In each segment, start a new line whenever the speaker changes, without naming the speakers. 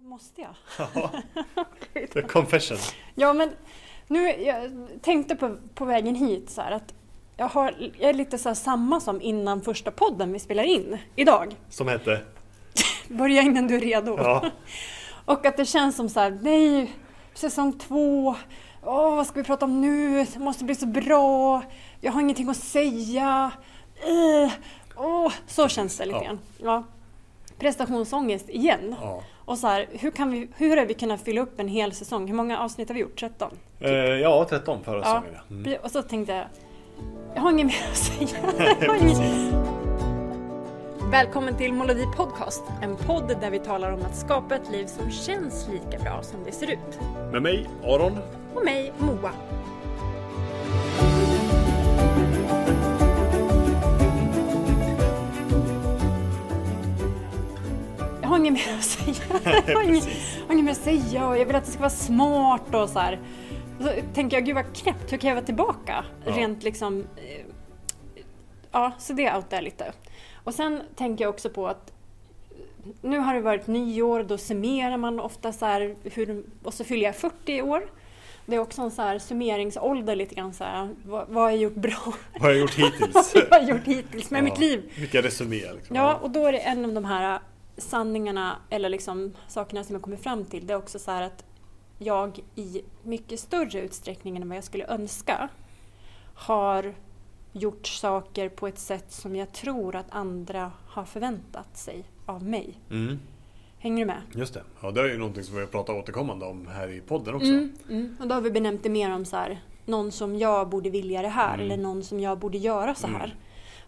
Måste jag?
Ja, the confession.
Ja, men nu, jag tänkte på, på vägen hit så här att jag, har, jag är lite så samma som innan första podden vi spelar in idag.
Som hette?
Börja innan du är redo.
Ja.
Och att det känns som så här, nej, säsong två, åh, vad ska vi prata om nu? Det måste bli så bra, jag har ingenting att säga. Uh, åh, så känns det lite
Ja.
grann. Ja. Prestationsångest igen.
ja.
Och så här, hur, kan vi, hur har vi kunnat fylla upp en hel säsong? Hur många avsnitt har vi gjort? 13?
Eh, ja, 13 förra
Ja.
säsongen. ja. Mm.
Och så tänkte jag, jag har inget mer att säga. Välkommen till Molodi Podcast, en podd där vi talar om att skapa ett liv som känns lika bra som det ser ut.
Med mig, Aron.
Och mig, Moa. Inget mer att säga. Jag har inget, mer att säga och jag vill att det ska vara smart och så här. Och så tänker jag, gud vad knäppt, hur kan jag vara tillbaka?
Ja.
Rent liksom... eh, Ja, så det outar jag lite. Och sen tänker jag också på att nu har det varit nyår, då summerar man ofta så här, hur, och så fyller jag 40 i år. Det är också en så här summeringsålder lite grann så här, vad, vad har jag gjort bra?
Vad har jag gjort
vad
hittills?
har jag gjort hittills med
Ja.
mitt liv?
Vilka resumé liksom.
Ja, och då är det en av de här sanningarna eller liksom sakerna som jag kommer fram till. Det är också så här att jag i mycket större utsträckning än vad jag skulle önska har gjort saker på ett sätt som jag tror att andra har förväntat sig av mig.
Mm,
Hänger du med?
just det. Ja, det är ju någonting som vi har pratat återkommande om här i podden också.
Mm, mm. Och då har vi benämnt det mer om så här, någon som jag borde vilja det här
Mm.
eller någon som jag borde göra så här.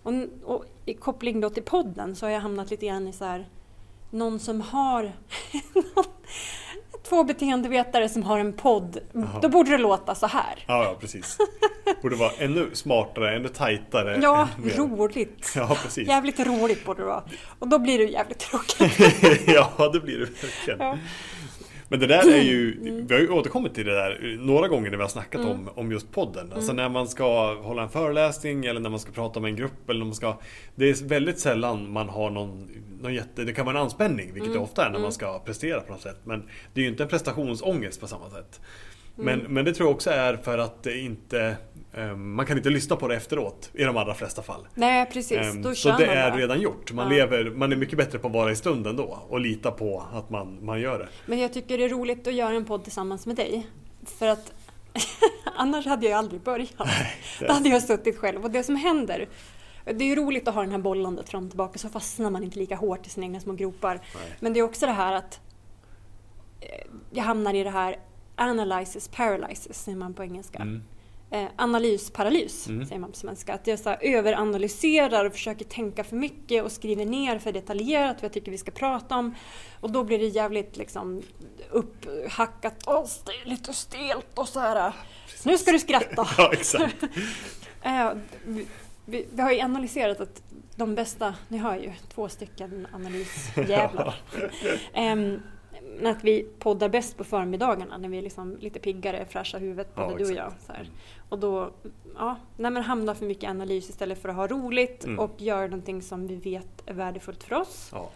Och, och i koppling då till podden så har jag hamnat lite grann i så här, någon som har två beteendevetare som har en podd.
Jaha.
Då borde det låta så här.
Ja, ja, precis. Borde vara ännu smartare, ännu tajtare.
Ja,
ännu
roligt.
Ja, precis.
Jävligt roligt borde det vara. Och då blir det ju jävligt tråkigt.
ja, det blir det verkligen.
Ja.
Men det där är ju,
Mm.
vi har ju återkommit till det där några gånger när vi har snackat om, om just podden.
Mm.
Alltså när man ska hålla en föreläsning eller när man ska prata med en grupp eller när man ska Det är väldigt sällan man har någon, någon jätte, det kan vara en anspänning vilket
Mm.
det ofta är när man ska prestera på något sätt. Men det är ju inte en prestationsångest på samma sätt.
Mm.
Men, men det tror jag också är för att det inte eh, Man kan inte lyssna på det efteråt i de allra flesta fall.
Nej, precis.
Ehm,
Då
så
kör
det
man
är redan gjort. Man,
Ja.
lever, man är mycket bättre på att vara i stunden då och lita på att man, man gör det.
Men jag tycker det är roligt att göra en podd tillsammans med dig. För att annars hade jag aldrig börjat.
det-
Då hade jag suttit själv. Och det som händer, det är ju roligt att ha den här bollandet fram och tillbaka så fastnar man inte lika hårt i sina egna små gropar.
Nej.
Men det är också det här att eh, jag hamnar i det här analysis paralysis, säger man på engelska.
Mm.
Eh, analysparalys,
Mm.
säger man på svenska. Att jag så här överanalyserar och försöker tänka för mycket och skriver ner för detaljerat vad jag tycker vi ska prata om. Och då blir det jävligt liksom upphackat. Är lite stelt och så här. Nu ska du skratta!
Ja, exakt.
Eh, vi, vi, vi har ju analyserat att de bästa, ni hör ju, två stycken analysjävlar. Men att vi poddar bäst på förmiddagarna när vi är liksom lite piggare, fräscha huvudet, både
Ja,
du och jag. Så här. Och då, ja, när man hamnar för mycket analys istället för att ha roligt
Mm.
och göra någonting som vi vet är värdefullt för oss.
Ja.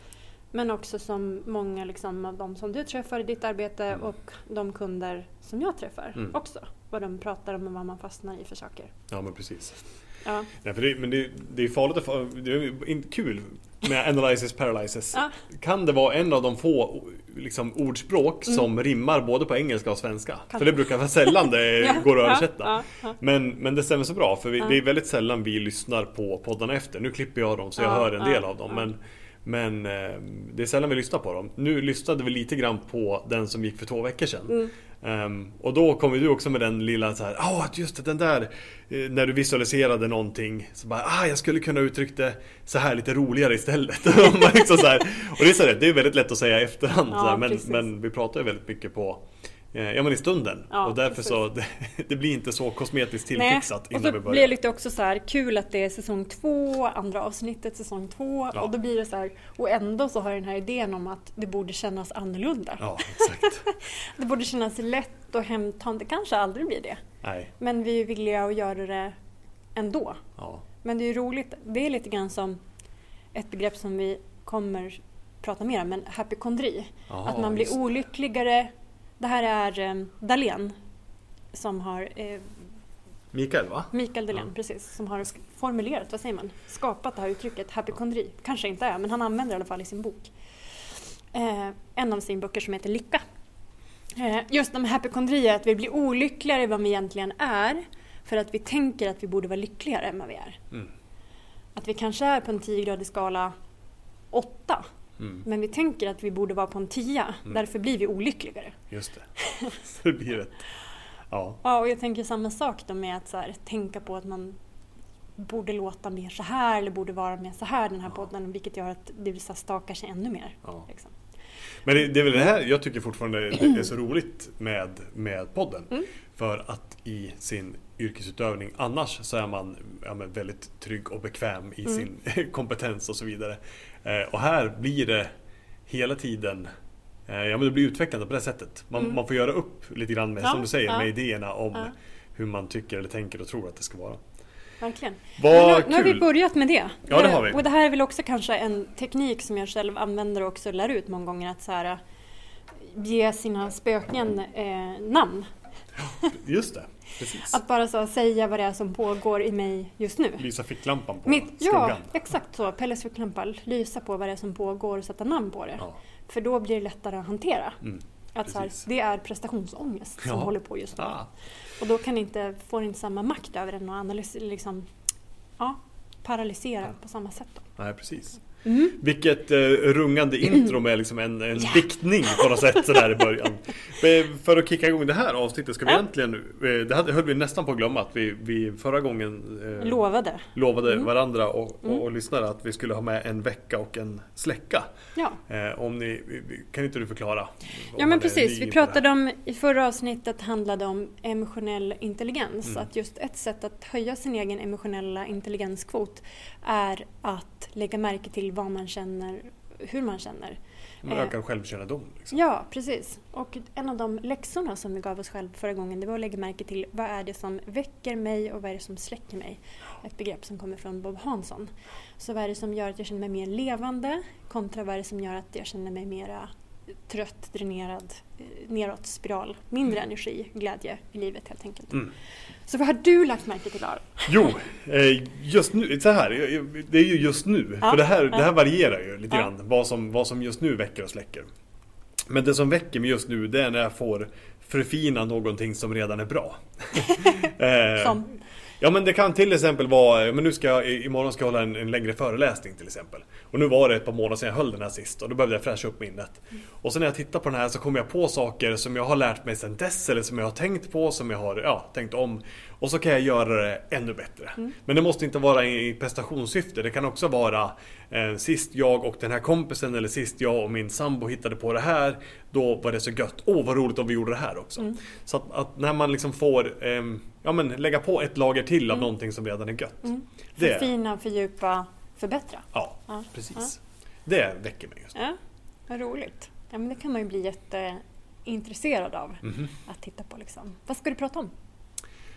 Men också som många liksom, av de som du träffar i ditt arbete
Mm.
och de kunder som jag träffar
Mm.
också. Vad de pratar om och vad man fastnar i för saker.
ja, men precis.
Ja.
Nej, för det, men det, det är farligt att det är kul med analysis paralysis.
Ja.
Kan det vara en av de få liksom, ordspråk
Mm.
som rimmar både på engelska och svenska?
Kan-
För det brukar vara sällan det
Ja,
går att översätta.
ja.
Men, men det stämmer så bra för vi, det är väldigt sällan vi lyssnar på poddarna efter. Nu klipper jag dem så jag
Ja,
hör en del av dem. Men, men eh, det är sällan vi lyssnar på dem. Nu lyssnade vi lite grann på den som gick för två veckor sedan.
Mm.
Ehm, och då kom ju du också med den lilla så här, ja just det, den där eh, När du visualiserade någonting Så bara, ah jag skulle kunna uttrycka det så här lite roligare istället. Liksom så här, Och det är, så här, det är väldigt lätt att säga i efterhand
Ja,
så här, men, men vi pratar ju väldigt mycket på Ja men i stunden
Ja,
och därför
precis.
så det, det blir inte så kosmetiskt
Nej,
tillfixat
och
innan
så
vi
blir det
börjar
lite också så här kul att det är säsong två, andra avsnittet säsong två
Ja.
och då blir det så här och ändå så har jag den här idén om att det borde kännas annorlunda.
Ja exakt
Det borde kännas lätt och hemtamt. Det kanske aldrig blir det.
Nej,
Men vi är villiga att göra det ändå.
ja
Men det är ju roligt. Det är lite grann som ett begrepp som vi kommer prata mer om, men hypokondri. Att man blir olyckligare. Det här är eh, Dahlén som har, eh,
Mikael va?
Mikael Dahlén,
Ja.
precis, som har formulerat, vad säger man, skapat det här uttrycket hypokondri. Kanske inte är, men han använder det i alla fall i sin bok. Eh, en av sina böcker som heter Lycka. Eh, just om hypokondri är att vi blir olyckligare än vad vi egentligen är för att vi tänker att vi borde vara lyckligare än vad vi är.
Mm.
Att vi kanske är på en 10-gradig skala 8
Mm.
men vi tänker att vi borde vara på en 10
Mm.
därför blir vi olyckligare.
Just det. Det blir ett... Ja.
Ja, och jag tänker samma sak då med att här, tänka på att man borde låta mer så här eller borde vara mer så här den här
Ja.
podden vilket gör att det så här, stakar sig ännu mer.
ja.
Liksom.
Men det, det är väl det här jag tycker fortfarande är så roligt med, med podden.
Mm.
För att i sin yrkesutövning annars så är man ja, väldigt trygg och bekväm i
Mm.
sin kompetens och så vidare. Eh, och här blir det hela tiden eh, Ja men det blir utvecklande på det sättet. Man,
Mm.
man får göra upp lite grann med,
Ja,
som du säger,
ja.
med idéerna om
Ja.
hur man tycker eller tänker och tror att det ska vara.
Verkligen.
Vad
nu, nu har vi börjat med det.
Ja, det har vi.
Och det här är väl också kanske en teknik som jag själv använder och också lär ut många gånger att så här, ge sina spöken eh, namn.
Just det, precis.
Att bara så säga vad det är som pågår i mig just nu.
Lysa ficklampan på
Mitt, ja,
skuggan.
exakt så. Pelles ficklampa. Lysa på vad det är som pågår och sätta namn på det.
Ja.
För då blir det lättare att hantera.
Mm.
Att så här, det är prestationsångest som
Ja.
håller på just nu.
Ah.
Och då kan inte, får inte samma makt över den och analysera, liksom, ja, paralysera på samma sätt. Då.
Nej, precis.
Mm.
Vilket eh, rungande intro med liksom en, en diktning på något sätt sådär i början. Men För att kicka igång det här avsnittet ska vi
Ja.
egentligen, eh, det höll vi nästan på att glömma att vi, vi förra gången eh,
Lovade.
lovade
Mm.
varandra och, och,
Mm.
och lyssnare att vi skulle ha med en vecka och en släcka.
Ja.
Eh, om ni, kan inte du förklara?
Ja men precis, vi pratade om, i förra avsnittet handlade om emotionell intelligens.
Mm.
Att just ett sätt att höja sin egen emotionella intelligenskvot är att lägga märke till vad man känner, hur man känner.
Man
eh,
ökar självkännedom. Liksom.
Ja, precis. Och en av de läxorna som vi gav oss själva förra gången det var att lägga märke till vad är det som väcker mig och vad är det som släcker mig. Ett begrepp som kommer från Bob Hansson. Så vad är det som gör att jag känner mig mer levande kontra vad är det som gör att jag känner mig mera trött, dränerad, eh, neråt spiral. Mindre energi, glädje i livet helt enkelt.
Mm.
Så vad har du lagt märke till Aron?
Jo, eh, just nu, så här, jag- det är ju just nu.
Ja,
för det här,
ja.
det här varierar ju lite
Ja.
grann. Vad som, vad som just nu väcker och släcker. Men det som väcker mig just nu det är när jag får förfina någonting som redan är bra. Eh,
Som?
Ja men det kan till exempel vara, men nu ska jag, imorgon ska jag hålla en, en längre föreläsning till exempel. Och nu var det ett par månader sedan jag höll den här sist och då behövde jag fräscha upp minnet. Och så när jag tittar på den här så kommer jag på saker som jag har lärt mig sedan dess eller som jag har tänkt på, som jag har ja, tänkt om. Och så kan jag göra det ännu bättre. Men det måste inte vara i prestationssyfte. Det kan också vara eh, sist jag och den här kompisen eller sist jag och min sambo hittade på det här. Då var det så gött. Åh vad roligt om vi gjorde det här också. Så att, att när man liksom får ehm, ja, men lägga på ett lager till av någonting som redan är gött.
Mm.
Det,
Förfina, fördjupa, förbättra.
ja,
Ja.
precis. Det väcker mig just nu.
Ja, vad roligt. Ja, men det kan man ju bli jätteintresserad av
Mhm.
att titta på. Liksom. Vad ska du prata om?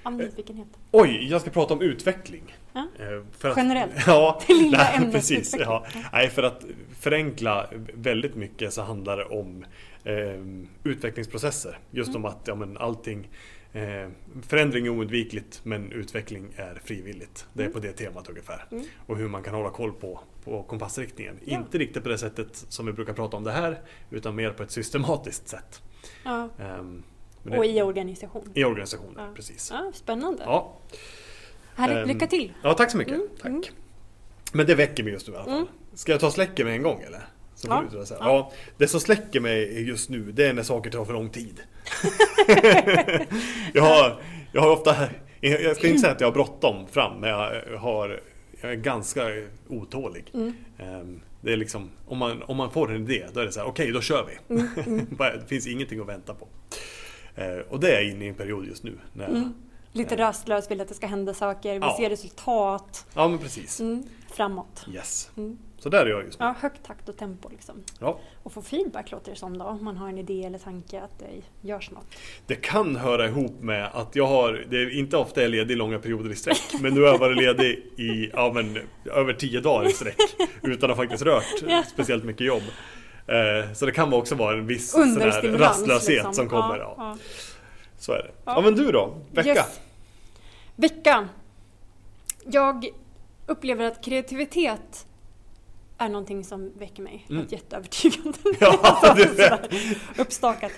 Av nyfikenhet.
Oj, jag ska prata om utveckling.
Ja.
Eh, För att,
Generellt.
Ja,
Det lilla ämnet
precis. Ja. Nej, för att förenkla väldigt mycket så handlar det om eh, utvecklingsprocesser. Just
Mm.
om att ja, men allting eh, Förändring är oundvikligt men utveckling är frivilligt. Det är
Mm.
på det temat ungefär.
Mm.
Och hur man kan hålla koll på, på kompassriktningen.
Ja.
Inte riktigt på det sättet som vi brukar prata om det här utan mer på ett systematiskt sätt.
Ja.
Ehm, men det-
Och i organisation.
i organisationen,
Ja.
precis.
Ja, spännande.
Ja.
Härligt,
Ehm,
lycka till!
Ja, tack så mycket.
Mm,
Tack.
mm.
Men det väcker mig just nu i alla fall.
Mm.
Ska jag ta släcker med en gång eller? Så
Ja.
dra så.
Ja.
ja. Det som släcker mig just nu, det är när saker tar för lång tid. jag, har, jag har ofta, jag ska inte säga att jag har bråttom fram, men jag, har, jag är ganska otålig.
Mm.
Ehm, Det är liksom, om man, om man får en idé, då är det så här, okej då kör vi.
Mm,
Bara, det finns ingenting att vänta på. Eh, Och det är jag inne i en period just nu. När,
Mm. Lite
Eh.
rastlös, vill att det ska hända saker, vill
Ja.
se resultat.
Ja men precis.
Mm. Framåt.
Yes. Så där är jag just nu.
Ja, högt takt och tempo liksom.
Ja.
Och få feedback låter det som då, om man har en idé eller tanke att det görs något.
Det kan höra ihop med att jag har, det är inte ofta jag är ledig långa perioder i sträck, men nu har jag varit ledig i ja, men, över tio dagar i sträck utan att faktiskt rört
Ja.
speciellt mycket jobb. Eh, så det kan också vara en viss sån här rastlöshet
liksom.
som kommer.
Ja,
Ja,
ja.
Så är det. Ja. men du då? Vecka?
Yes. Vecka. Jag upplever att kreativitet är någonting som väcker mig.
Mm.
Något jätteövertygande.
Ja,
Sådär Uppstakat.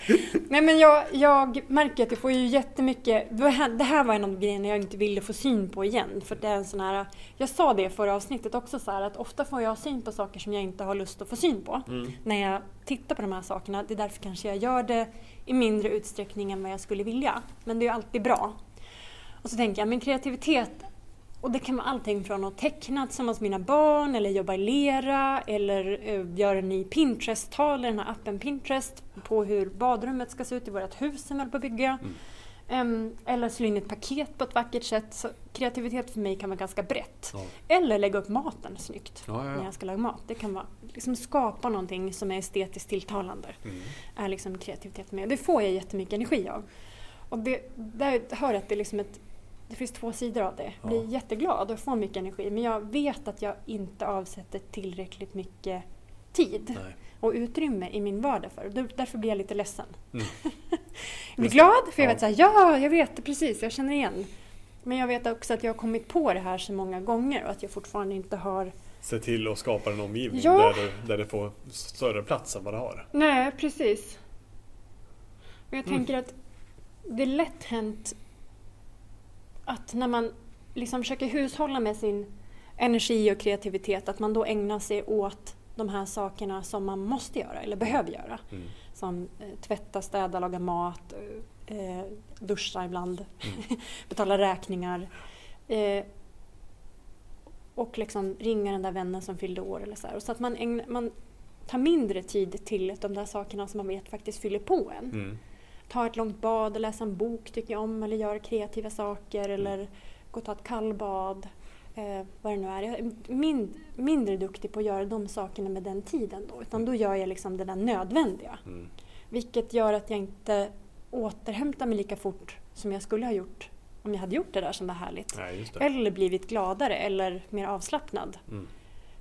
Nej men jag, jag märker att jag får ju jättemycket... Det här, det här var en av grejerna jag inte ville få syn på igen. För det är en sån här... Jag sa det i förra avsnittet också så här att ofta får jag syn på saker som jag inte har lust att få syn på.
Mm.
När jag tittar på de här sakerna. Det är därför kanske jag gör det i mindre utsträckning än vad jag skulle vilja. Men det är ju alltid bra. Och så tänker jag, min kreativitet och det kan vara allting från att teckna tillsammans med mina barn eller jobba i lera eller uh, göra en ny Pinterest-tal i den här appen Pinterest på hur badrummet ska se ut i vårt hus som vi håller på att bygga. Em, eller slå in ett paket på ett vackert sätt. Så kreativitet för mig kan vara ganska brett.
Ja.
Eller lägga upp maten snyggt
Ja, ja,
när
ja.
jag ska laga mat. Det kan vara liksom skapa någonting som är estetiskt tilltalande.
Mm.
Är liksom kreativitet med. Det får jag jättemycket energi av. Och det, där hör jag att det är liksom ett det finns två sidor av det. Jag blir
Ja.
jätteglad och får mycket energi men jag vet att jag inte avsätter tillräckligt mycket tid
Nej.
och utrymme i min vardag för. Där- Därför blir jag lite ledsen.
Mm.
jag blir glad för jag
Ja.
vet såhär, ja jag vet det precis, jag känner igen. Men jag vet också att jag har kommit på det här så många gånger och att jag fortfarande inte har
Se till att skapa en omgivning
Ja.
där, det, där det får större plats än vad det har.
Nej, precis. Och jag
Mm.
tänker att det är lätt hänt att när man liksom försöker hushålla med sin energi och kreativitet att man då ägnar sig åt de här sakerna som man måste göra eller behöver göra.
Mm.
Som eh, tvätta, städa, laga mat, eh, duscha ibland,
Mm.
betala räkningar. Eh, och liksom ringa den där vännen som fyllde år eller så här. Och så att man, ägnar, man tar mindre tid till de där sakerna som man vet faktiskt fyller på en.
Mm.
Ta ett långt bad, läsa en bok tycker jag om eller göra kreativa saker
Mm.
eller gå och ta ett kallbad. Eh, vad det nu är. Jag är mind, mindre duktig på att göra de sakerna med den tiden då. Utan då gör jag liksom det där nödvändiga.
Mm.
Vilket gör att jag inte återhämtar mig lika fort som jag skulle ha gjort om jag hade gjort det där som var härligt.
Nej.
Eller blivit gladare eller mer avslappnad.
Mm.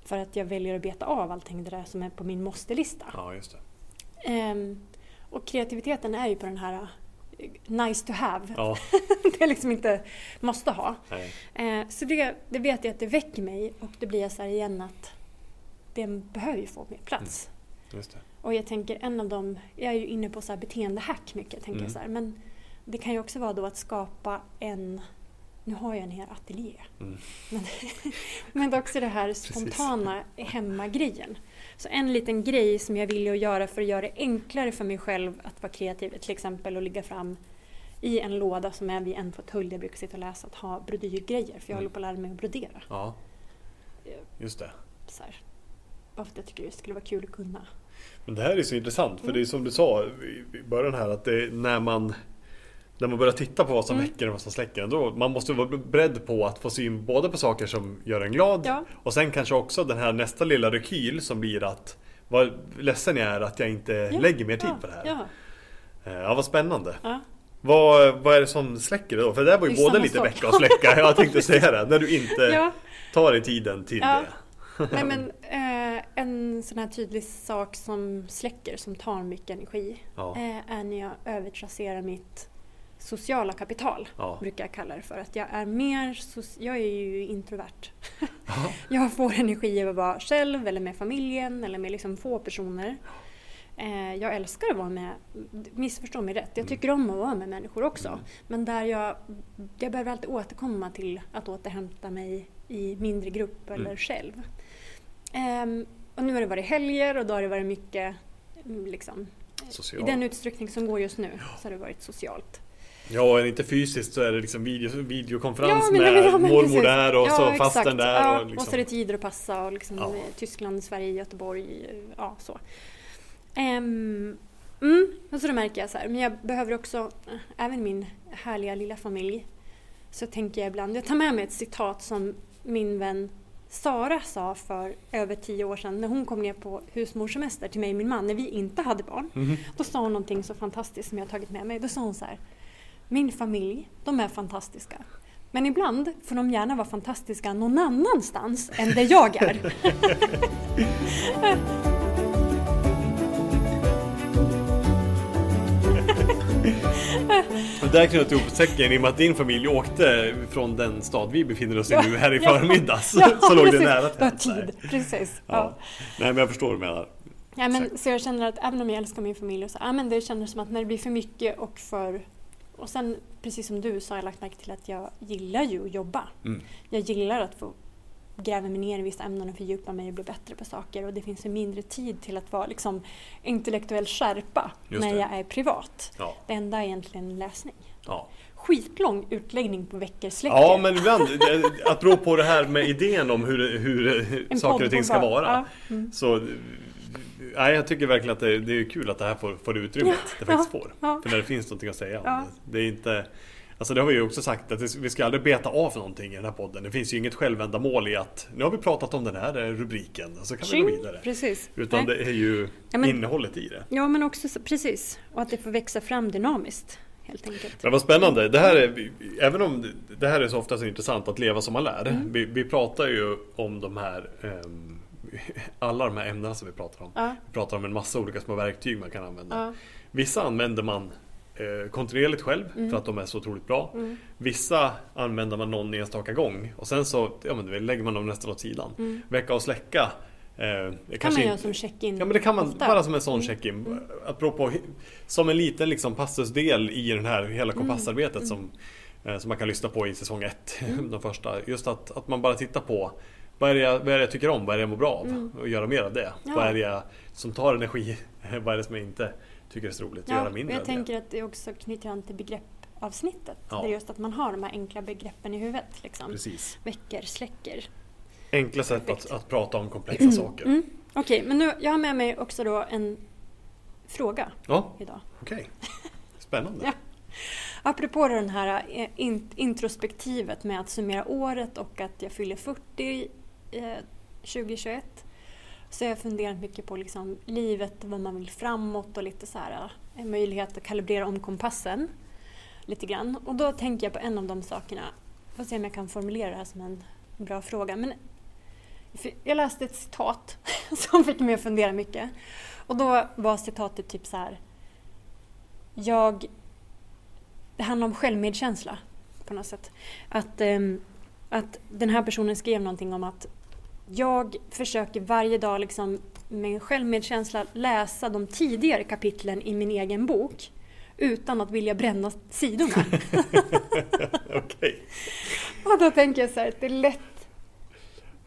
För att jag väljer att beta av allting det där som är på min måste-lista.
Ja, just det.
Ehm, och kreativiteten är ju på den här eh, nice to have.
Ja,
det är liksom inte måste ha.
nej.
Eh, så det, det vet jag att det väcker mig och det blir jag så här igen att det behöver ju få mer plats.
Det.
Och jag tänker en av dem, jag är ju inne på så här beteendehack mycket, tänker
Mm.
så här. men det kan ju också vara då att skapa en, nu har jag en hel ateljé,
Mm.
men, men också det här spontana hemmagrejen. Så en liten grej som jag vill att göra för att göra det enklare för mig själv att vara kreativ, till exempel att ligga fram i en låda som är vid en fåtölj där jag brukar sitta och läsa, att ha brodyrgrejer, för jag
Mm.
håller på att lära mig att brodera.
Ja, just det.
Så här. Bara för att jag tycker det skulle vara kul att kunna.
Men det här är så intressant
Mm.
för det är som du sa i början här att det är när man när man börjar titta på vad som
Mm.
väcker och vad som släcker en, då Man måste vara beredd på att få syn både på saker som gör en glad
Ja.
och sen kanske också den här nästa lilla rekyl som blir att vad ledsen jag är att jag inte
Ja,
lägger mer tid
ja,
på det här.
Ja,
Eh, vad spännande. Vad, vad är det som släcker det då? För det där var ju
Det
både lite väcka och släcka. Jag tänkte säga det. När du inte tar dig tiden till det.
Nej, men, eh, en sån här tydlig sak som släcker, som tar mycket energi, eh, är när jag övertrasserar mitt sociala kapital,
Ja.
brukar jag kalla det för. Att jag är mer, jag är ju introvert. jag får energi av att vara själv eller med familjen eller med liksom få personer. Eh, jag älskar att vara med, missförstå mig rätt, jag
Mm.
tycker om att vara med människor också.
Mm.
Men där jag, jag behöver alltid återkomma till att återhämta mig i mindre grupp eller
Mm.
själv. Ehm, och nu har det varit helger och då har det varit mycket mm, liksom,
Social.
i den utsträckning som går just nu så har det varit socialt.
Ja, är det inte fysiskt så är det liksom video, videokonferens
men-
med
ja,
mormor
precis.
där och så
exakt.
fasten där.
Ja,
och liksom.
och så är det tider att passa och liksom
Ja.
Tyskland, Sverige, Göteborg, ja så. Ehm, mm, och så då märker jag så här, men jag behöver också, eh, även min härliga lilla familj, så tänker jag ibland, jag tar med mig ett citat som min vän Sara sa för över tio år sedan när hon kom ner på husmorssemester till mig och min man när vi inte hade barn.
Mhm.
Då sa hon någonting så fantastiskt som jag tagit med mig. Då sa hon så här min familj, de är fantastiska. Men ibland får de gärna vara fantastiska någon annanstans än där jag är.
Men där knöt du ihop säcken i och med att din familj åkte från den stad vi befinner oss i nu här i förmiddags.
Ja,
så låg
precis. det nära
till.
tid, precis.
Ja.
Ja.
Nej men jag förstår vad du menar.
Ja, men, så jag känner att även om jag älskar min familj så, ja, men det känns som att när det blir för mycket och för och sen, precis som du, så har jag lagt märke till att jag gillar ju att jobba.
Mm.
Jag gillar att få gräva mig ner i vissa ämnen och fördjupa mig och bli bättre på saker. Och det finns ju mindre tid till att vara liksom, intellektuell skärpa när jag är privat.
Ja.
Det enda är egentligen läsning.
Ja.
Skitlång utläggning på veckorsläckor.
ja men ibland, att bero på det här med idén om hur, hur
En
saker och ting ska vara.
Ja. Mm.
Så nej, jag tycker verkligen att det, det är kul att det här får, får det utrymmet det faktiskt får.
Ja.
För när det finns någonting att säga om
Ja.
det. Det är inte Alltså det har vi ju också sagt att vi ska aldrig beta av någonting i den här podden. Det finns ju inget självändamål i att nu har vi pratat om den här rubriken så kan vi gå
Tjing,
vidare.
Precis.
Utan
Nej.
det är ju
Ja, men-
innehållet i det.
Ja, men också så, precis. Och att det får växa fram dynamiskt, helt enkelt.
Men vad spännande. Det här är, även om det- här är så ofta så intressant att leva som man lär.
Mm.
Vi, vi pratar ju om de här ehm, alla de här ämnena som vi pratar om.
Ja,
Vi pratar om en massa olika små verktyg man kan använda.
ja.
Vissa använder man eh, kontinuerligt själv
Mm.
för att de är så otroligt bra.
Mm.
Vissa använder man någon enstaka gång och sen så ja, men, lägger man dem nästan åt sidan.
Mm.
Väcka och släcka. Eh, det
kan man göra som check-in
Ja men det kan man,
ofta.
bara som en sån
Mm.
check-in.
Mm.
Att bero på, som en liten liksom passusdel i den här hela
Mm.
kompassarbetet
Mm.
som, eh, som man kan lyssna på i säsong ett.
Mm.
De första. Just att, att man bara tittar på vad är, det jag, vad är det jag tycker om? Vad är det jag mår bra av?
Mm.
Och göra mer av det.
Ja.
Vad är det jag, som tar energi? vad är det som jag inte tycker är så roligt? att
Ja,
göra mindre
jag
av det.
tänker att det också knyter an till begreppavsnittet.
Ja.
Det är just att man har de här enkla begreppen i huvudet. Liksom.
Precis.
Väcker, släcker.
Enkla sätt att, att prata om komplexa saker.
Mm. Okej, men nu, jag har med mig också då en fråga
Ja,
idag.
okej. Spännande.
Ja. Apropå den här eh, in, introspektivet med att summera året och att jag fyller 40 eh, 2021 så jag har funderat mycket på liksom livet, vad man vill framåt och lite så här en möjlighet att kalibrera om kompassen lite grann. Och då tänker jag på en av de sakerna. Får se om jag kan formulera det här som en bra fråga. Men jag läste ett citat som fick mig att fundera mycket. Och då var citatet typ så här. Jag... Det handlar om självmedkänsla på något sätt. Att, ehm, att den här personen skrev någonting om att jag försöker varje dag liksom med självmedkänsla läsa de tidigare kapitlen i min egen bok utan att vilja bränna sidorna.
Okej.
Och då tänker jag så här, det är lätt,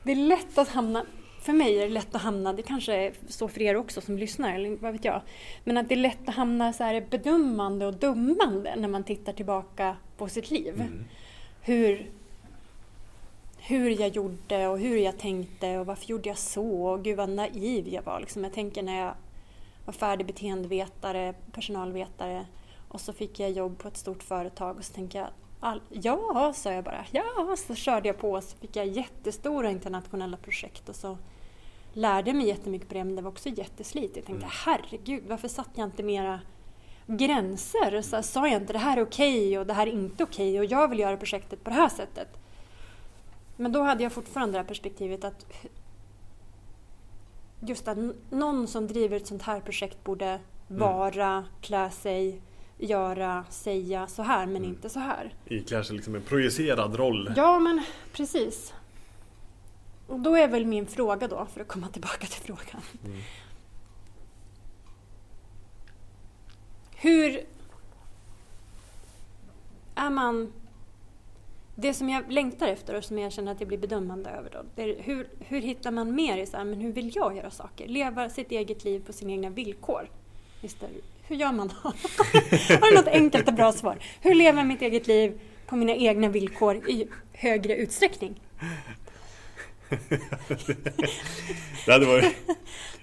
det är lätt att hamna, för mig är det lätt att hamna, det kanske är så för er också som lyssnar, eller vad vet jag, men att det är lätt att hamna så här bedömande och dömande när man tittar tillbaka på sitt liv.
Mm.
Hur, hur jag gjorde och hur jag tänkte och varför gjorde jag så och gud vad naiv jag var. Liksom. Jag tänker när jag var färdig beteendevetare, personalvetare och så fick jag jobb på ett stort företag och så tänkte jag all, ja, sa jag bara. Ja, så körde jag på och så fick jag jättestora internationella projekt och så lärde mig jättemycket på det men det var också jätteslitigt. Jag tänkte
Mm.
herregud, varför satt jag inte mera gränser? Så sa jag inte det här är okej och det här är inte okej och jag vill göra projektet på det här sättet. Men då hade jag fortfarande det här perspektivet att just att någon som driver ett sånt här projekt borde vara, klä sig, göra, säga så här men
Mm.
inte så här.
Iklär sig liksom en projicerad roll.
Ja men precis. Och då är väl min fråga då, för att komma tillbaka till frågan.
Mm.
Hur är man... Det som jag längtar efter och som jag känner att jag blir bedömande över då, det är hur, hur hittar man mer i så här, men hur vill jag göra saker? Leva sitt eget liv på sina egna villkor. Det, hur gör man då? Har du något enkelt och bra svar? Hur lever jag mitt eget liv på mina egna villkor i högre utsträckning?
Det hade varit...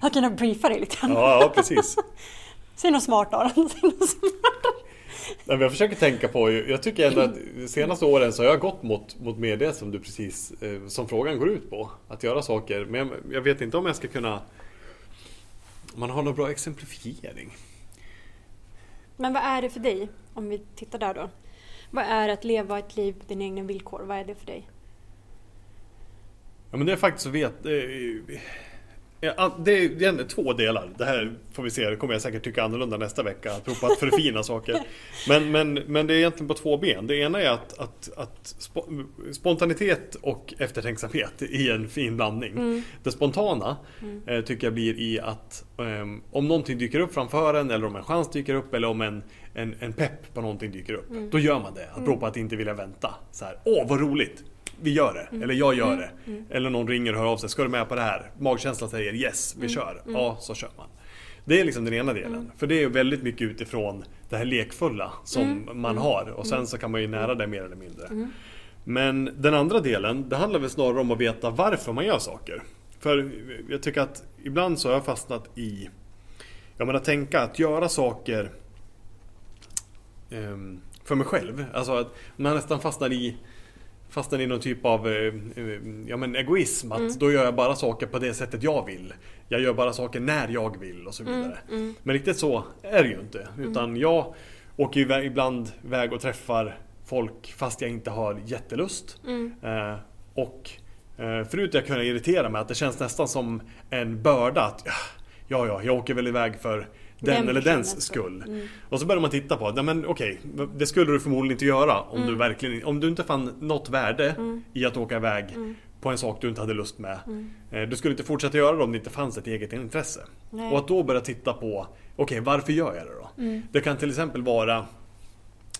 Jag kan briefa dig lite grann.
Ja, ja precis.
Säg något smart Aron. Säg något smart.
Nej, jag försöker tänka på, jag tycker ändå att de senaste åren så har jag gått mot, mot mer det som du precis, eh, som frågan går ut på. Att göra saker, men jag, jag vet inte om jag ska kunna, man har någon bra exemplifiering.
Men vad är det för dig? Om vi tittar där då. Vad är att leva ett liv på dina egna villkor? Vad är det för dig?
Ja men det är faktiskt att veta, eh, Ja, det är egentligen två delar. Det här får vi se, det kommer jag säkert tycka annorlunda nästa vecka. Apropå att förfina saker. Men, men, men det är egentligen på två ben. Det ena är att, att, att spo- spontanitet och eftertänksamhet i en fin blandning.
Mm.
Det spontana
Mm.
eh, tycker jag blir i att ehm, om någonting dyker upp framför en eller om en chans dyker upp eller om en, en, en pepp på någonting dyker upp.
Mm.
Då gör man det. Apropå att inte vilja vänta. Så här, Åh vad roligt! Vi gör det. Eller jag gör det.
Mm.
Eller någon ringer och hör av sig. Ska du med på det här? Magkänslan säger yes, vi
Mm.
kör.
Mm.
Ja, så kör man. Det är liksom den ena delen.
Mm.
För det är väldigt mycket utifrån det här lekfulla som
Mm.
man
Mm.
har. Och sen så kan man ju nära det mer eller mindre.
Mm.
Men den andra delen, det handlar väl snarare om att veta varför man gör saker. För jag tycker att ibland så har jag fastnat i Jag menar tänka att göra saker ehm, För mig själv. Alltså att man nästan fastnar i Fastnar i någon typ av eh, eh, ja, men egoism. Att
Mm.
då gör jag bara saker på det sättet jag vill. Jag gör bara saker när jag vill och så
Mm.
vidare.
Mm.
Men riktigt så är det ju inte. Utan jag åker ju ibland iväg och träffar folk fast jag inte har jättelust.
Mm.
Eh, och eh, förut jag kunde irritera mig att det känns nästan som en börda att ja, ja, jag åker väl iväg för den,
Den
eller dens
skull. Mm.
Och så börjar man titta på, nej men okej, det skulle du förmodligen inte göra om
Mm.
du verkligen, om du inte fann något värde
Mm.
i att åka iväg
Mm.
på en sak du inte hade lust med.
Mm.
Eh, Du skulle inte fortsätta göra det om det inte fanns ett eget intresse.
Nej.
Och att då börja titta på, okej varför gör jag det då?
Mm.
Det kan till exempel vara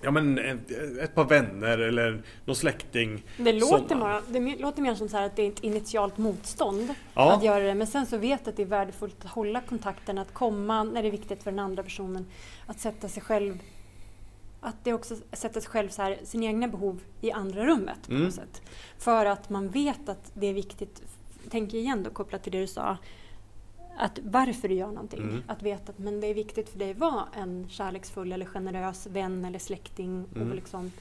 Ja men ett, par vänner eller någon släkting.
Det låter,
Som-
bara, det låter mer som så att det är ett initialt motstånd
Ja.
att göra det. Men sen så vet att det är värdefullt att hålla kontakten, att komma när det är viktigt för den andra personen. Att sätta sig själv att det också sätter sig själv så här, sina egna behov i andra rummet på
Mm.
något sätt. För att man vet att det är viktigt, tänk igen då kopplat till det du sa, att varför du gör någonting.
Mm.
Att veta att men det är viktigt för dig att vara en kärleksfull eller generös vän eller släkting
Mm.
och liksom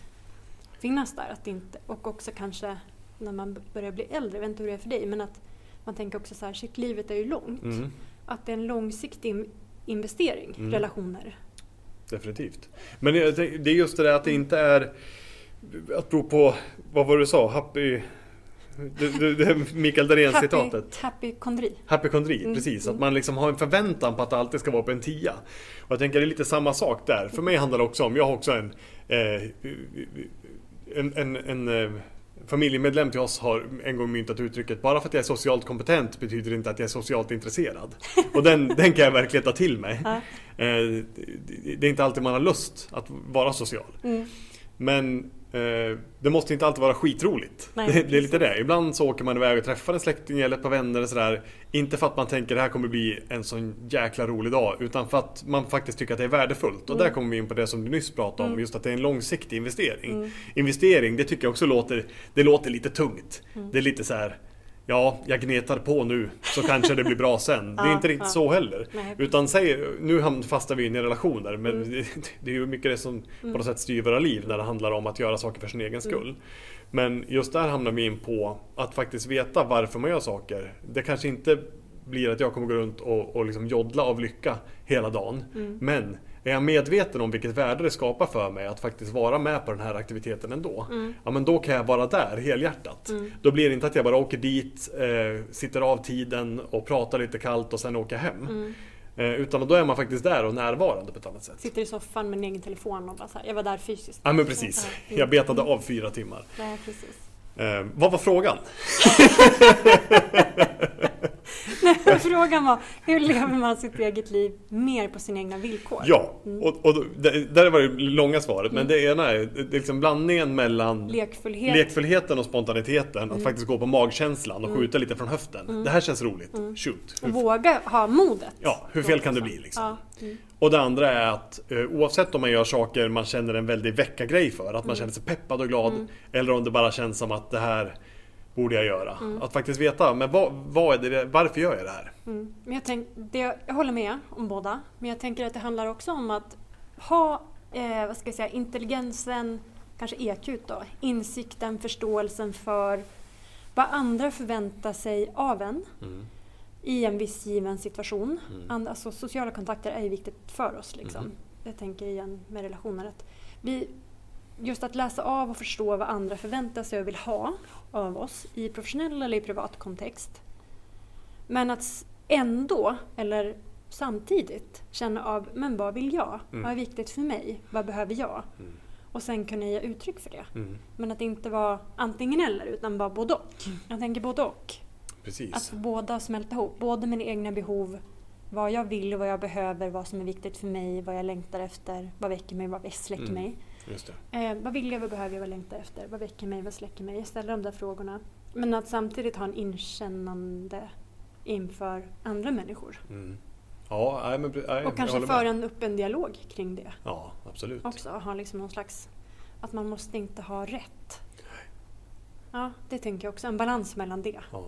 finnas där. Att inte, och också kanske när man börjar bli äldre, jag vet inte hur det är för dig, men att man tänker också så här, shit livet är ju långt.
Mm,
Att det är en långsiktig in- investering,
Mm.
relationer.
definitivt. Men det är just det där att det inte är att bero på, vad var det du sa? Happy... Det, det, det Mikael Dahlén
Happy,
citatet.
happy kondri. Mm,
precis.
mm.
Att man liksom har en förväntan på att det alltid ska vara på en tia. Och jag tänker det är lite samma sak där. För mig handlar det också om, jag har också en eh, en, en, en eh, familjemedlem till oss har en gång myntat uttrycket bara för att jag är socialt kompetent betyder det inte att jag är socialt intresserad. Och den, den kan jag verkligen ta till mig.
Ja.
Eh, det, är inte alltid man har lust att vara social.
Mm.
Men det måste inte alltid vara skitroligt.
Nej,
det, det är lite det. Ibland så åker man iväg och träffar en släkting eller ett par vänner och sådär. Inte för att man tänker det här kommer bli en sån jäkla rolig dag. Utan för att man faktiskt tycker att det är värdefullt. Och
Mm.
där kommer vi in på det som du nyss pratade om.
Mm.
Just att det är en långsiktig investering.
Mm.
Investering, det tycker jag också låter, det låter lite tungt.
Mm.
Det är lite så här. Ja, jag gnetar på nu så kanske det blir bra sen. Det är inte riktigt så heller. Utan säg, nu fastnar vi in i relationer men
Mm.
det, är ju mycket det som på
Mm.
något sätt styr våra liv när det handlar om att göra saker för sin egen skull. Men just där hamnar vi in på att faktiskt veta varför man gör saker. Det kanske inte blir att jag kommer gå runt och, och liksom joddla av lycka hela dagen.
Mm.
Men är jag medveten om vilket värde det skapar för mig att faktiskt vara med på den här aktiviteten ändå.
Mm.
Ja men då kan jag vara där helhjärtat.
Mm.
Då blir det inte att jag bara åker dit, eh, sitter av tiden och pratar lite kallt och sen åker hem.
Mm.
Eh, utan då är man faktiskt där och närvarande på ett annat sätt.
Sitter i soffan med en egen telefon och bara så här, jag var där fysiskt.
Ja men precis.
Ja,
Jag betade av fyra timmar.
Nej, precis.
Eh, vad var frågan?
Frågan var, hur lever man sitt eget liv mer på sina egna villkor?
Ja,
Mm.
och, och det, där var det långa svaret. Men det ena är, det är liksom blandningen mellan
Lekfullhet.
lekfullheten och spontaniteten. Att
Mm.
faktiskt gå på magkänslan och
Mm.
skjuta lite från höften.
Mm.
Det här känns roligt.
Mm.
Shoot.
och våga ha modet.
ja, hur fel kan det bli liksom?
Ja. Mm.
Och det andra är att eh, oavsett om man gör saker man känner en väldig väcka-grej för, att man
Mm.
känner sig peppad och glad,
Mm.
eller om det bara känns som att det här borde jag göra.
Mm.
Att faktiskt veta, men vad, vad är det, varför gör jag det här?
Mm. Men jag, tänk, det, jag håller med om båda, men jag tänker att det handlar också om att ha eh, vad ska jag säga, intelligensen, kanske EQ då, insikten, förståelsen för vad andra förväntar sig av en i en viss given situation.
Mm.
And, alltså, sociala kontakter är ju viktigt för oss. Liksom.
Mhm.
Jag tänker igen med relationer. Att vi, just att läsa av och förstå vad andra förväntar sig och vill ha av oss i professionell eller i privat kontext. Men att ändå, eller samtidigt, känna av men vad vill jag?
Mm.
Vad är viktigt för mig? Vad behöver jag?
Mm.
Och sen kunna ge uttryck för det.
Mm.
Men att inte vara antingen eller utan bara både och. Jag tänker både och.
Precis.
Att båda smälta ihop. Både mina egna behov, vad jag vill vad jag behöver, vad som är viktigt för mig, vad jag längtar efter, vad väcker mig, vad släcker
Mm.
mig.
Just.
Eh, vad vill jag, vad behöver jag, vad längtar jag efter, vad väcker mig, vad släcker mig. Jag ställer de där frågorna. Men att samtidigt ha en inkännande inför andra människor.
Mm. Ja, nej, men, nej,
Och kanske föra en öppen dialog kring det
Ja, absolut.
också. Ha liksom någon slags... Att man måste inte ha rätt. Ja, det tänker jag också. En balans mellan det.
Ja,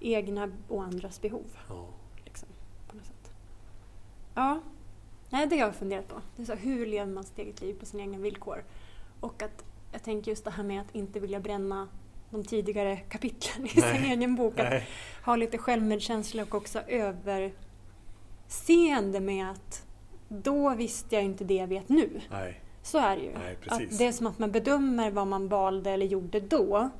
Egna och andras behov.
ja.
Liksom, på något sätt. Ja, Nej, det har jag funderat på. Det är så, här, hur lever man sitt eget liv på sina egna villkor? Och att jag tänker just det här med att inte vilja bränna de tidigare kapitlen i sin
Nej.
egen bok. Att
Nej.
ha lite självmedkänsla och också överseende med att då visste jag inte det jag vet nu.
Nej.
Så är det ju.
Nej,
det är som att man bedömer vad man valde eller gjorde då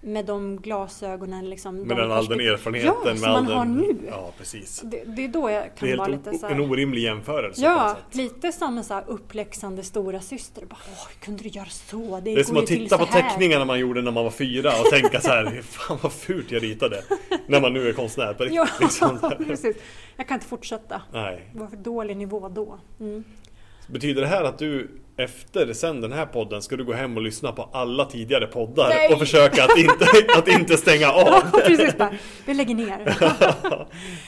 med de glasögonen. Liksom,
Med
de
den, all den erfarenheten.
Ja, som man har
den,
nu.
Ja, precis.
Det, det är då jag kan vara lite så
en
här,
orimlig jämförelse
Ja, lite som en så här uppläxande stora syster. Bara, Åh, kunde du göra så? Det,
Det är som att titta på
här."
teckningarna man gjorde när man var fyra och tänka så här, fan vad fult jag ritade. När man nu är konstnär på riktigt.
Ja,
liksom.
precis. Jag kan inte fortsätta.
Nej.
Det var för dålig nivå då. Mm.
Betyder det här att du efter sen den här podden ska du gå hem och lyssna på alla tidigare poddar
Nej.
och försöka att inte, att inte stänga
Ja,
av?
precis. Bara, vi lägger ner.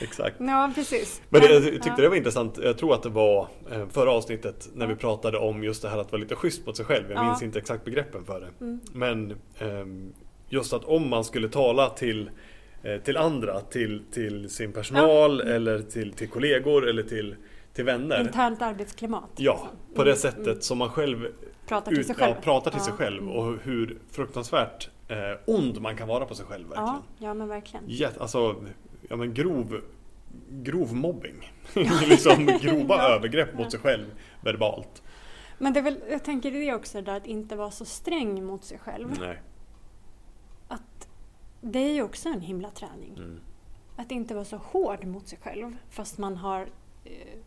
Exakt.
Ja, precis.
Men jag tyckte
ja.
det var intressant, jag tror att det var eh, förra avsnittet när vi pratade om just det här att vara lite schysst mot sig själv. Jag
Ja.
minns inte exakt begreppen för det.
Mm.
Men ehm, just att om man skulle tala till, eh, till andra, till, till sin personal eller till, till kollegor eller till, till vänner.
Internt arbetsklimat.
Ja,
liksom.
på det
Mm,
sättet
mm.
som man själv
Pratar till
ut,
sig själv.
Ja, pratar till
Ja,
sig själv
mm.
och hur fruktansvärt eh, ond man kan vara på sig själv verkligen.
Ja, ja, men verkligen.
Jätte, alltså, ja men grov, grov mobbing. liksom grova
Ja.
övergrepp mot sig själv verbalt.
Men det är väl, jag tänker det också där att inte vara så sträng mot sig själv.
Nej.
Att det är ju också en himla träning.
Mm.
Att inte vara så hård mot sig själv fast man har eh,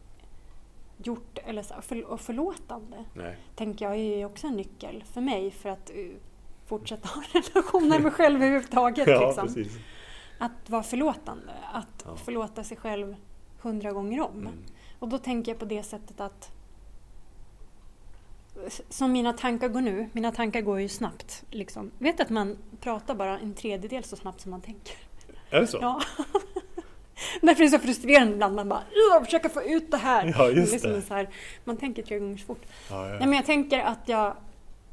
gjort, eller så, för, och förlåtande.
Nej.
Tänker jag är ju också en nyckel för mig för att eh, fortsätta ha en relation med mig själv överhuvudtaget.
Ja,
liksom.
precis.
Att vara förlåtande, att
Ja.
förlåta sig själv hundra gånger om.
Mm.
Och då tänker jag på det sättet att som mina tankar går nu, mina tankar går ju snabbt. Liksom. Vet att man pratar bara en tredjedel så snabbt som man tänker.
Är det så?
Ja. Därför är det så frustrerande ibland. Man bara "Ugh, försöka få ut det här.
Ja, just det.
Så här, man tänker tre gånger så fort.
Ja, ja.
Nej, men jag tänker att jag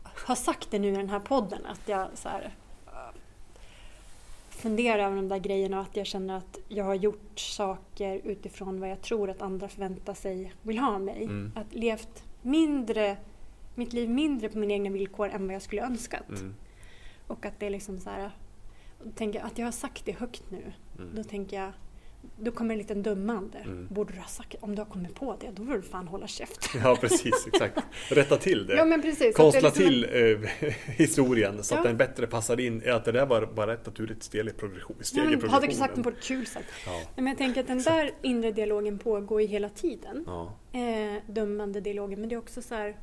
har sagt det nu i den här podden. Att jag så här, äh, funderar över de där grejerna och att jag känner att jag har gjort saker utifrån vad jag tror att andra förväntar sig vill ha av mig.
Mm.
Att levt mindre, mitt liv mindre på mina egna villkor än vad jag skulle önskat.
Mm.
Och att det är liksom så här, tänker jag att jag har sagt det högt nu.
Mm.
Då tänker jag, då kommer en liten dömande.
Mm.
Borde du ha sagt, om du har kommit på det, då får du fan hålla käft.
Ja, precis. Exakt. Rätta till det.
Ja men precis.
Konstla
att det liksom
till eh, historien så att
Ja.
den bättre passar in. Att det där var bara ett naturligt steg i progression. Steg
Ja,
i
men hade du sagt
progressionen.
den på ett kul sätt.
Ja.
Nej, Men jag tänker att den där inre dialogen pågår ju hela tiden.
Ja.
Eh, dömande dialogen. Men det är också så här...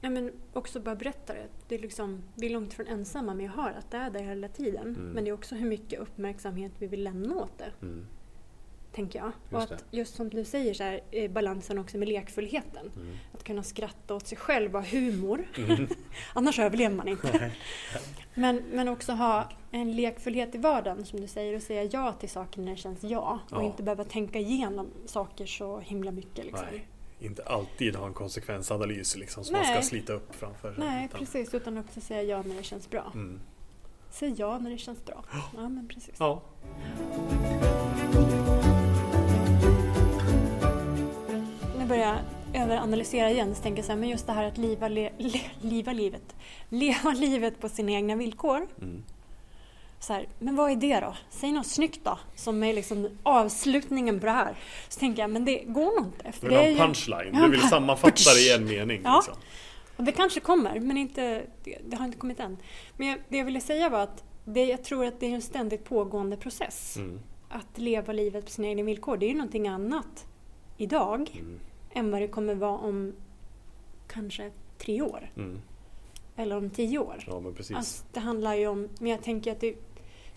Nej, men också bara berätta det. Det är, liksom, vi är långt från ensamma med att höra att det är där hela tiden.
Mm.
Men det är också hur mycket uppmärksamhet vi vill lämna åt det.
Mm.
Tänker jag.
Just
och att just som du säger, så här, eh, balansen också med lekfullheten.
Mm.
Att kunna skratta åt sig själv, ha humor.
Mm.
Annars överlever man inte. Men, men också ha en lekfullhet i vardagen som du säger och säga ja till saker när det känns ja. Och
Ja.
inte behöva tänka igenom saker så himla mycket. Liksom.
Nej. Inte alltid ha en konsekvensanalys liksom, som man
Nej.
ska slita upp framför sig.
Nej,
utan-
precis. Utan också säga ja när det känns bra.
Mm.
Säg ja när det känns bra. Ja, men precis.
Ja.
Nu börjar jag överanalysera igen. Så tänker jag så här, men just det här att liva, le, le, liva livet. Leva livet på sina egna villkor.
Mm.
Så här, men vad är det då? Säg något snyggt då, som är liksom avslutningen på det här. Så tänker jag, men det går nog inte. För
Du vill ha en
ju-
punchline.
Ja,
Du vill sammanfatta det i en mening.
Ja.
Liksom.
Och det kanske kommer, men inte, det, det har inte kommit än. Men jag, det jag ville säga var att det, jag tror att det är en ständigt pågående process.
Mm.
att leva livet på sina egna villkor, det är ju någonting annat idag
Mm.
än vad det kommer vara om kanske tre år
Mm.
eller om tio år.
Ja men precis.
Alltså, det handlar ju om, men jag tänker att det,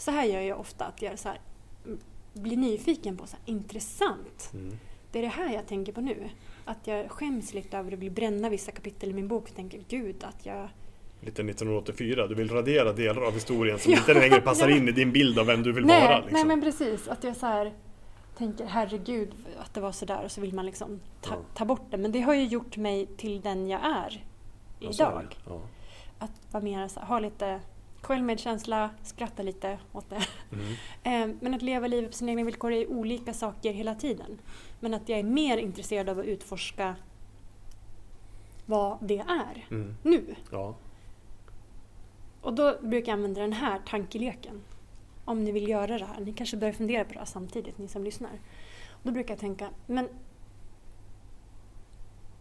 så här gör jag ofta, att jag så här, mm, blir nyfiken på så här, intressant.
Mm.
Det är det här jag tänker på nu. Att jag skäms lite över att vill bränna vissa kapitel i min bok och tänker gud att jag...
Lite 1984, du vill radera delar av historien som
Ja,
inte längre passar
ja.
in i din bild av vem du vill
nej,
vara. Liksom.
nej men precis, att jag så här tänker herregud att det var så där och så vill man liksom ta,
Ja.
ta bort det. Men det har ju gjort mig till den jag är
Ja,
idag.
Ja.
Att vara mer så ha lite självmedkänsla, skratta lite åt det.
Mm.
Eh, Men att leva livet på sina egna villkor är olika saker hela tiden. Men att jag är mer intresserad av att utforska vad det är
Mm.
nu.
Ja.
Och då brukar jag använda den här tankeleken. Om ni vill göra det här. Ni kanske börjar fundera på det här samtidigt, ni som lyssnar. Då brukar jag tänka, men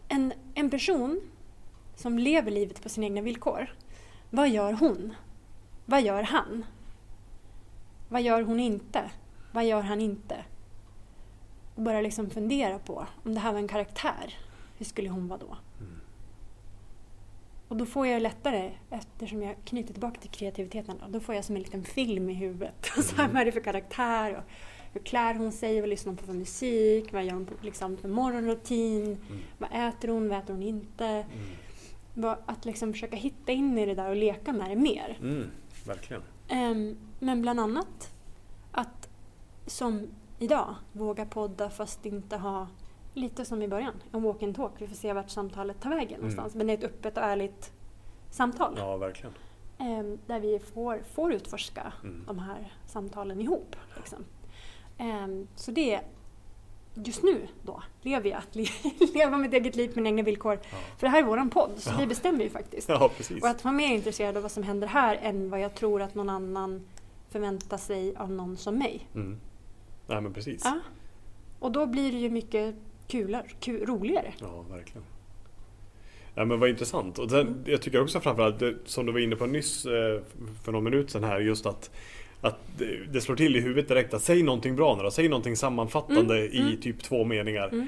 en, en person som lever livet på sina egna villkor. Vad gör hon? Vad gör han? Vad gör hon inte? Vad gör han inte? Och bara liksom fundera på om det här var en karaktär. Hur skulle hon vara då?
Mm.
Och då får jag lättare, eftersom jag knyter tillbaka till kreativiteten, då, då får jag som en liten film i huvudet. Så här, vad är det för karaktär? Och hur klär hon sig? Vad lyssnar hon på för musik? Vad gör hon på, liksom, för morgonrutin?
Mm.
Vad äter hon? Vad äter hon inte?
Mm.
Att liksom försöka hitta in i det där och leka med det mer.
Mm. Verkligen.
Ehm, men bland annat att som idag våga podda fast inte ha lite som i början, en walk and talk. Vi får se vart samtalet tar vägen någonstans. Men det är ett öppet och ärligt samtal.
Ja, verkligen.
Ehm, där vi får, får utforska
Mm.
de här samtalen ihop. Liksom. Ehm, så det just nu då lever jag att le leva mitt eget liv mina egna villkor.
Ja.
För det här är våran podd, så
Ja.
vi bestämmer ju faktiskt.
Ja.
Och att vara mer intresserad av vad som händer här än vad jag tror att någon annan förväntar sig av någon som mig.
Mm. Nej, men precis.
Ja. Och då blir det ju mycket kulare, kul, roligare.
Ja, verkligen. Ja, men vad intressant. Och sen,
Mm.
Jag tycker också framförallt, som du var inne på nyss eh, för någon minut sedan här, just att, att det, slår till i huvudet direkt att säg någonting bra nu då, säg någonting sammanfattande
Mm,
i
mm.
typ två meningar.
Mm.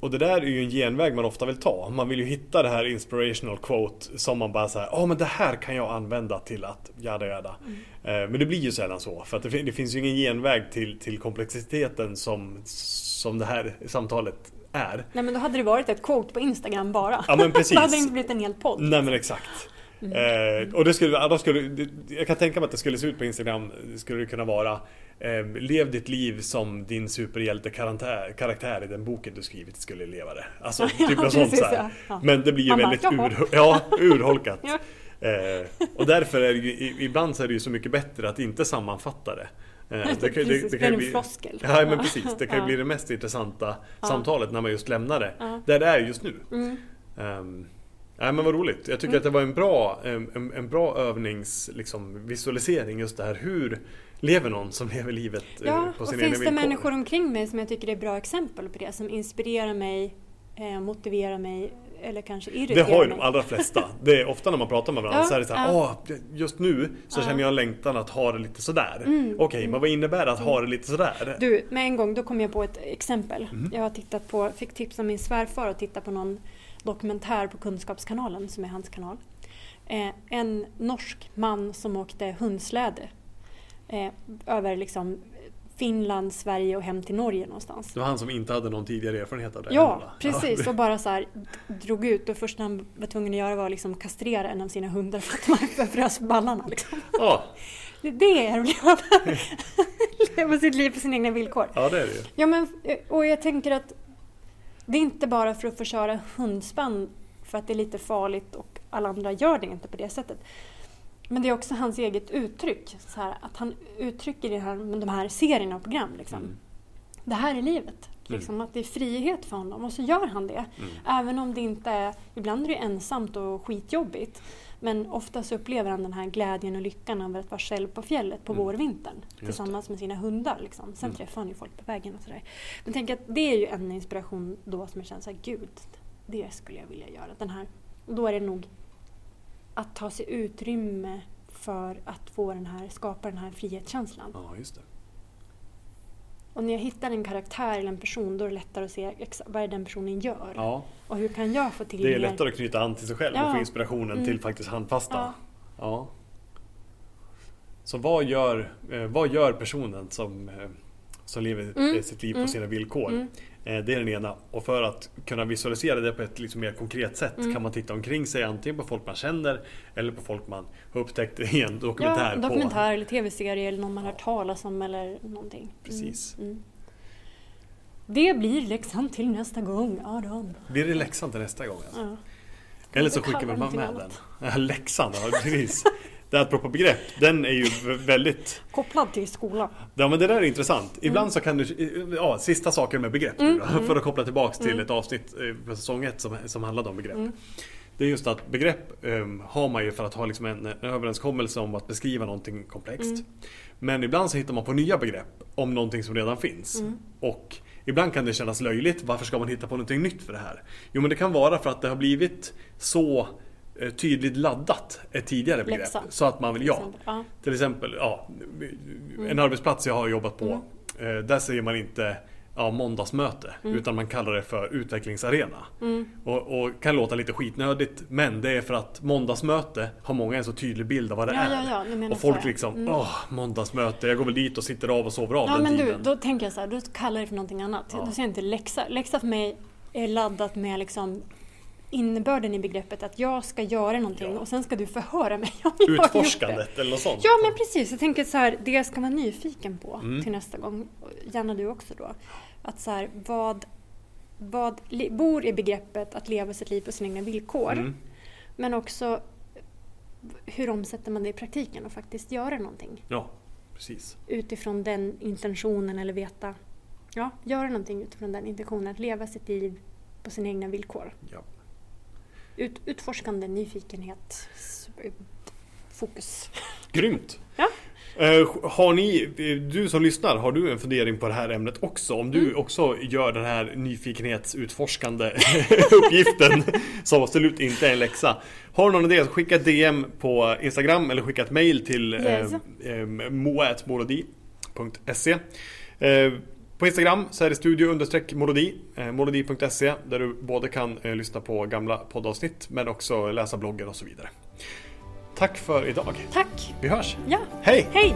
Och- det där är ju en genväg man ofta vill ta. Man vill ju hitta det här inspirational quote som man bara säger, ja men det här kan jag använda till att jada jada.
Mm.
Eh, Men det blir ju sällan så. För att det, det finns ju ingen genväg till, till komplexiteten som, som det här samtalet är.
Nej men då hade det varit ett quote på Instagram bara.
Ja men precis.
då hade det inte blivit en hel podd.
Nej men exakt.
Mm.
Eh, och det skulle, då skulle, det- jag kan tänka mig att det skulle se ut på Instagram, skulle det kunna vara eh, Lev ditt liv som din superhjälte karaktär, i den boken du skrivit skulle leva det. Alltså typ
Ja,
något sånt så
ja. Ja.
Men det blir ju väldigt
jaha.
ur, ja, urholkat. Eh, och därför är det ju, ibland så är det ju så mycket bättre att inte sammanfatta det. Eh,
Precis, det blir en floskel.
Ja men precis, det kan ju bli det mest intressanta samtalet när man just lämnar det. Där det är just nu.
Mm.
Um, nej men vad roligt. Jag tycker
Mm.
att det var en bra, en, en, bra övnings, liksom, visualisering just det här. Hur lever någon som lever livet eh,
Ja,
på
och
sina egna
finns det
villkor?
människor omkring mig som jag tycker är bra exempel på det? Som inspirerar mig, eh, motiverar mig eller kanske
Det
irriterar
har ju
mig?
de allra flesta. Det är ofta när man pratar med varandra
Ja,
så är det så här,
ja.
Åh, just nu så
Ja.
känner jag en längtan att ha det lite sådär.
Mm,
Okej,
mm.
men vad innebär det att ha det lite sådär?
Du, med en gång då kom jag på ett exempel.
Mm.
Jag har tittat på, fick tips av min svärfar att titta på någon dokumentär på Kunskapskanalen som är hans kanal. Eh, en norsk man som åkte hundsläde eh, över liksom Finland, Sverige och hem till Norge någonstans.
Det var han som inte hade någon tidigare erfarenhet av det.
Ja,
heller, va?
precis. Och bara så här drog ut. Och första han var tvungen att göra var att liksom kastrera en av sina hundar för att man förfrös ballarna. Liksom.
Ja,
Det är att leva, leva sitt liv på sina egna villkor.
ja, det är det ju.
Ja, men, och jag tänker att det är inte bara för att få köra hundspann för att det är lite farligt och alla andra gör det inte på det sättet. Men det är också hans eget uttryck. Så här, att han uttrycker det här med de här serierna och program. Liksom.
Mm.
Det här är livet. Liksom, Att det är frihet för honom och så gör han det.
Mm.
Även om det inte är, ibland är det ensamt och skitjobbigt. Men ofta så upplever han den här glädjen och lyckan över att vara själv på fjället på
Mm.
vårvintern. Tillsammans med sina hundar. Liksom. Sen
Mm.
träffar han ju folk på vägen och sådär. Men tänk att det är ju en inspiration då som jag känner såhär, gud, det skulle jag vilja göra. Den här, då är det nog att ta sig utrymme för att få den här, skapa den här frihetskänslan.
Ja, just det.
Och när jag hittar en karaktär eller en person då är det lättare att se vad är den personen gör.
Ja,
Och hur kan jag få till
det är lättare att knyta an till sig själv och
Ja.
få inspirationen
Mm.
till faktiskt handfasta.
Ja.
Ja. Så vad gör, eh, vad gör personen som, eh, som lever
Mm.
sitt liv på
Mm.
sina villkor? Eh, Det är den ena. Och för att kunna visualisera det på ett liksom mer konkret sätt
Mm.
kan man titta omkring sig antingen på folk man känner eller på folk man har upptäckt i en dokumentär.
Ja,
på.
dokumentär eller tv-serie eller någon man har hört talas om eller någonting. Mm.
Precis.
Mm. Det blir läxan till nästa gång, Adam.
Blir det läxan till nästa gång? Alltså?
Ja.
Eller så skickar
någonting
med den. Ja, läxan, ja precis. Det här apropå begrepp, den är ju väldigt...
Kopplad till skolan.
Ja men det där är intressant. Ibland så kan du... Ja, sista saker med begrepp nu då,
Mm,
För att koppla tillbaks till
Mm.
ett avsnitt eh, på säsong 1 som, som handlade om begrepp.
Mm.
Det är just att begrepp um, har man ju för att ha liksom en, en överenskommelse om att beskriva någonting komplext.
Mm.
Men ibland så hittar man på nya begrepp om någonting som redan finns.
Mm.
Och ibland kan det kännas löjligt. Varför ska man hitta på någonting nytt för det här? Jo men det kan vara för att det har blivit så eh, tydligt laddat ett tidigare begrepp.
Läxa.
Så att man vill, ja.
ja.
Till exempel, ja, en arbetsplats jag har jobbat på.
Mm.
eh, Där säger man inte ja, måndagsmöte.
Mm.
Utan man kallar det för utvecklingsarena.
Mm.
Och, och kan låta lite skitnödigt. Men det är för att måndagsmöte har många en så tydlig bild av vad det
Ja,
är.
ja, ja, du
och folk liksom,
Mm.
åh, måndagsmöte, jag går väl dit och sitter av och sover av
Ja
den
men du,
tiden.
då tänker jag så här, då kallar jag det för någonting annat.
Ja.
Då säger jag inte läxa. Läxa för mig är laddat med liksom innebörden i begreppet att jag ska göra någonting
Ja.
och sen ska du förhöra mig om jag har gjort det.
Utforskandet eller något sånt.
Ja men precis, jag tänker så här, det jag ska vara nyfiken på
Mm.
till nästa gång, gärna du också då. Att så här, vad, vad bor i begreppet att leva sitt liv på sina egna villkor?
Mm.
Men också hur omsätter man det i praktiken och faktiskt göra någonting
Ja, precis.
utifrån den intentionen eller veta, ja, göra någonting utifrån den intentionen, att leva sitt liv på sina egna villkor.
Ja.
Ut, utforskande, nyfikenhet, fokus.
Grymt!
Ja.
Eh, Har ni, du som lyssnar, har du en fundering på det här ämnet också? Om du
Mm.
också gör den här nyfikenhetsutforskande uppgiften som absolut inte är en läxa. Har du någon idé så skicka ett DM på Instagram eller skicka ett mail till
Yes.
eh, eh, moa.molodi.se eh, På Instagram så är det studio understreck molodi, eh, molodi.se där du både kan eh, lyssna på gamla poddavsnitt men också läsa bloggen och så vidare. Tack för idag.
Tack!
Vi hörs!
Ja,
Hej!
hej!